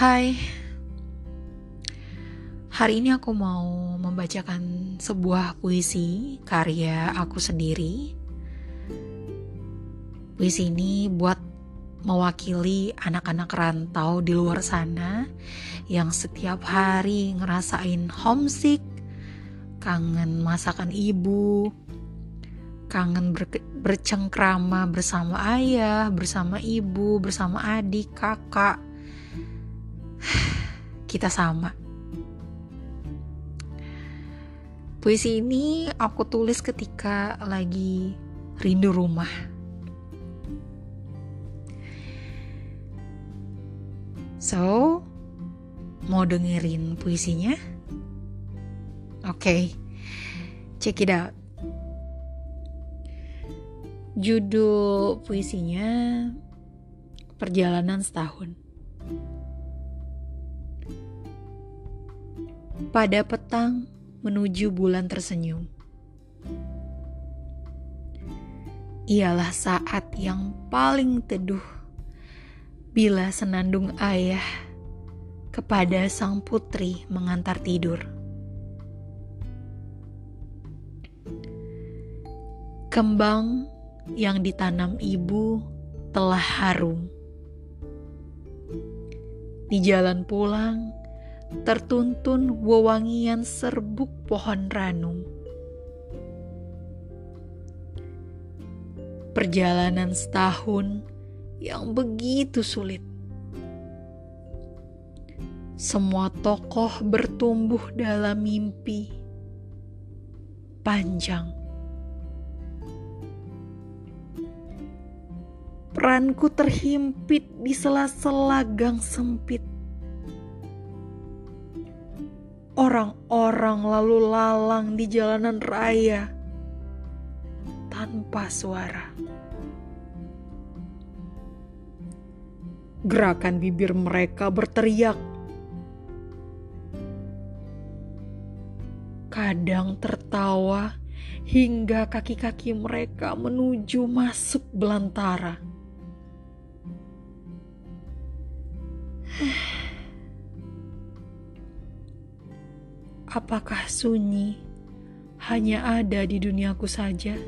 Hai, hari ini aku mau membacakan sebuah puisi karya aku sendiri. Puisi ini buat mewakili anak-anak rantau di luar sana yang setiap hari ngerasain homesick, kangen masakan ibu, kangen ber bercengkrama bersama ayah, bersama ibu, bersama adik, kakak kita sama. Puisi ini aku tulis ketika lagi rindu rumah. So, mau dengerin puisinya? Oke, okay. check it out. Judul puisinya Perjalanan Setahun. Pada petang menuju bulan tersenyum. Ialah saat yang paling teduh bila senandung ayah kepada sang putri mengantar tidur. Kembang yang ditanam ibu telah harum. Di jalan pulang, tertuntun wewangian serbuk pohon ranum. Perjalanan setahun yang begitu sulit. Semua tokoh bertumbuh dalam mimpi panjang. Peranku terhimpit di sela-sela gang sempit Orang-orang lalu lalang di jalanan raya tanpa suara. Gerakan bibir mereka berteriak. Kadang tertawa hingga kaki-kaki mereka menuju masuk belantara. Apakah sunyi hanya ada di duniaku saja?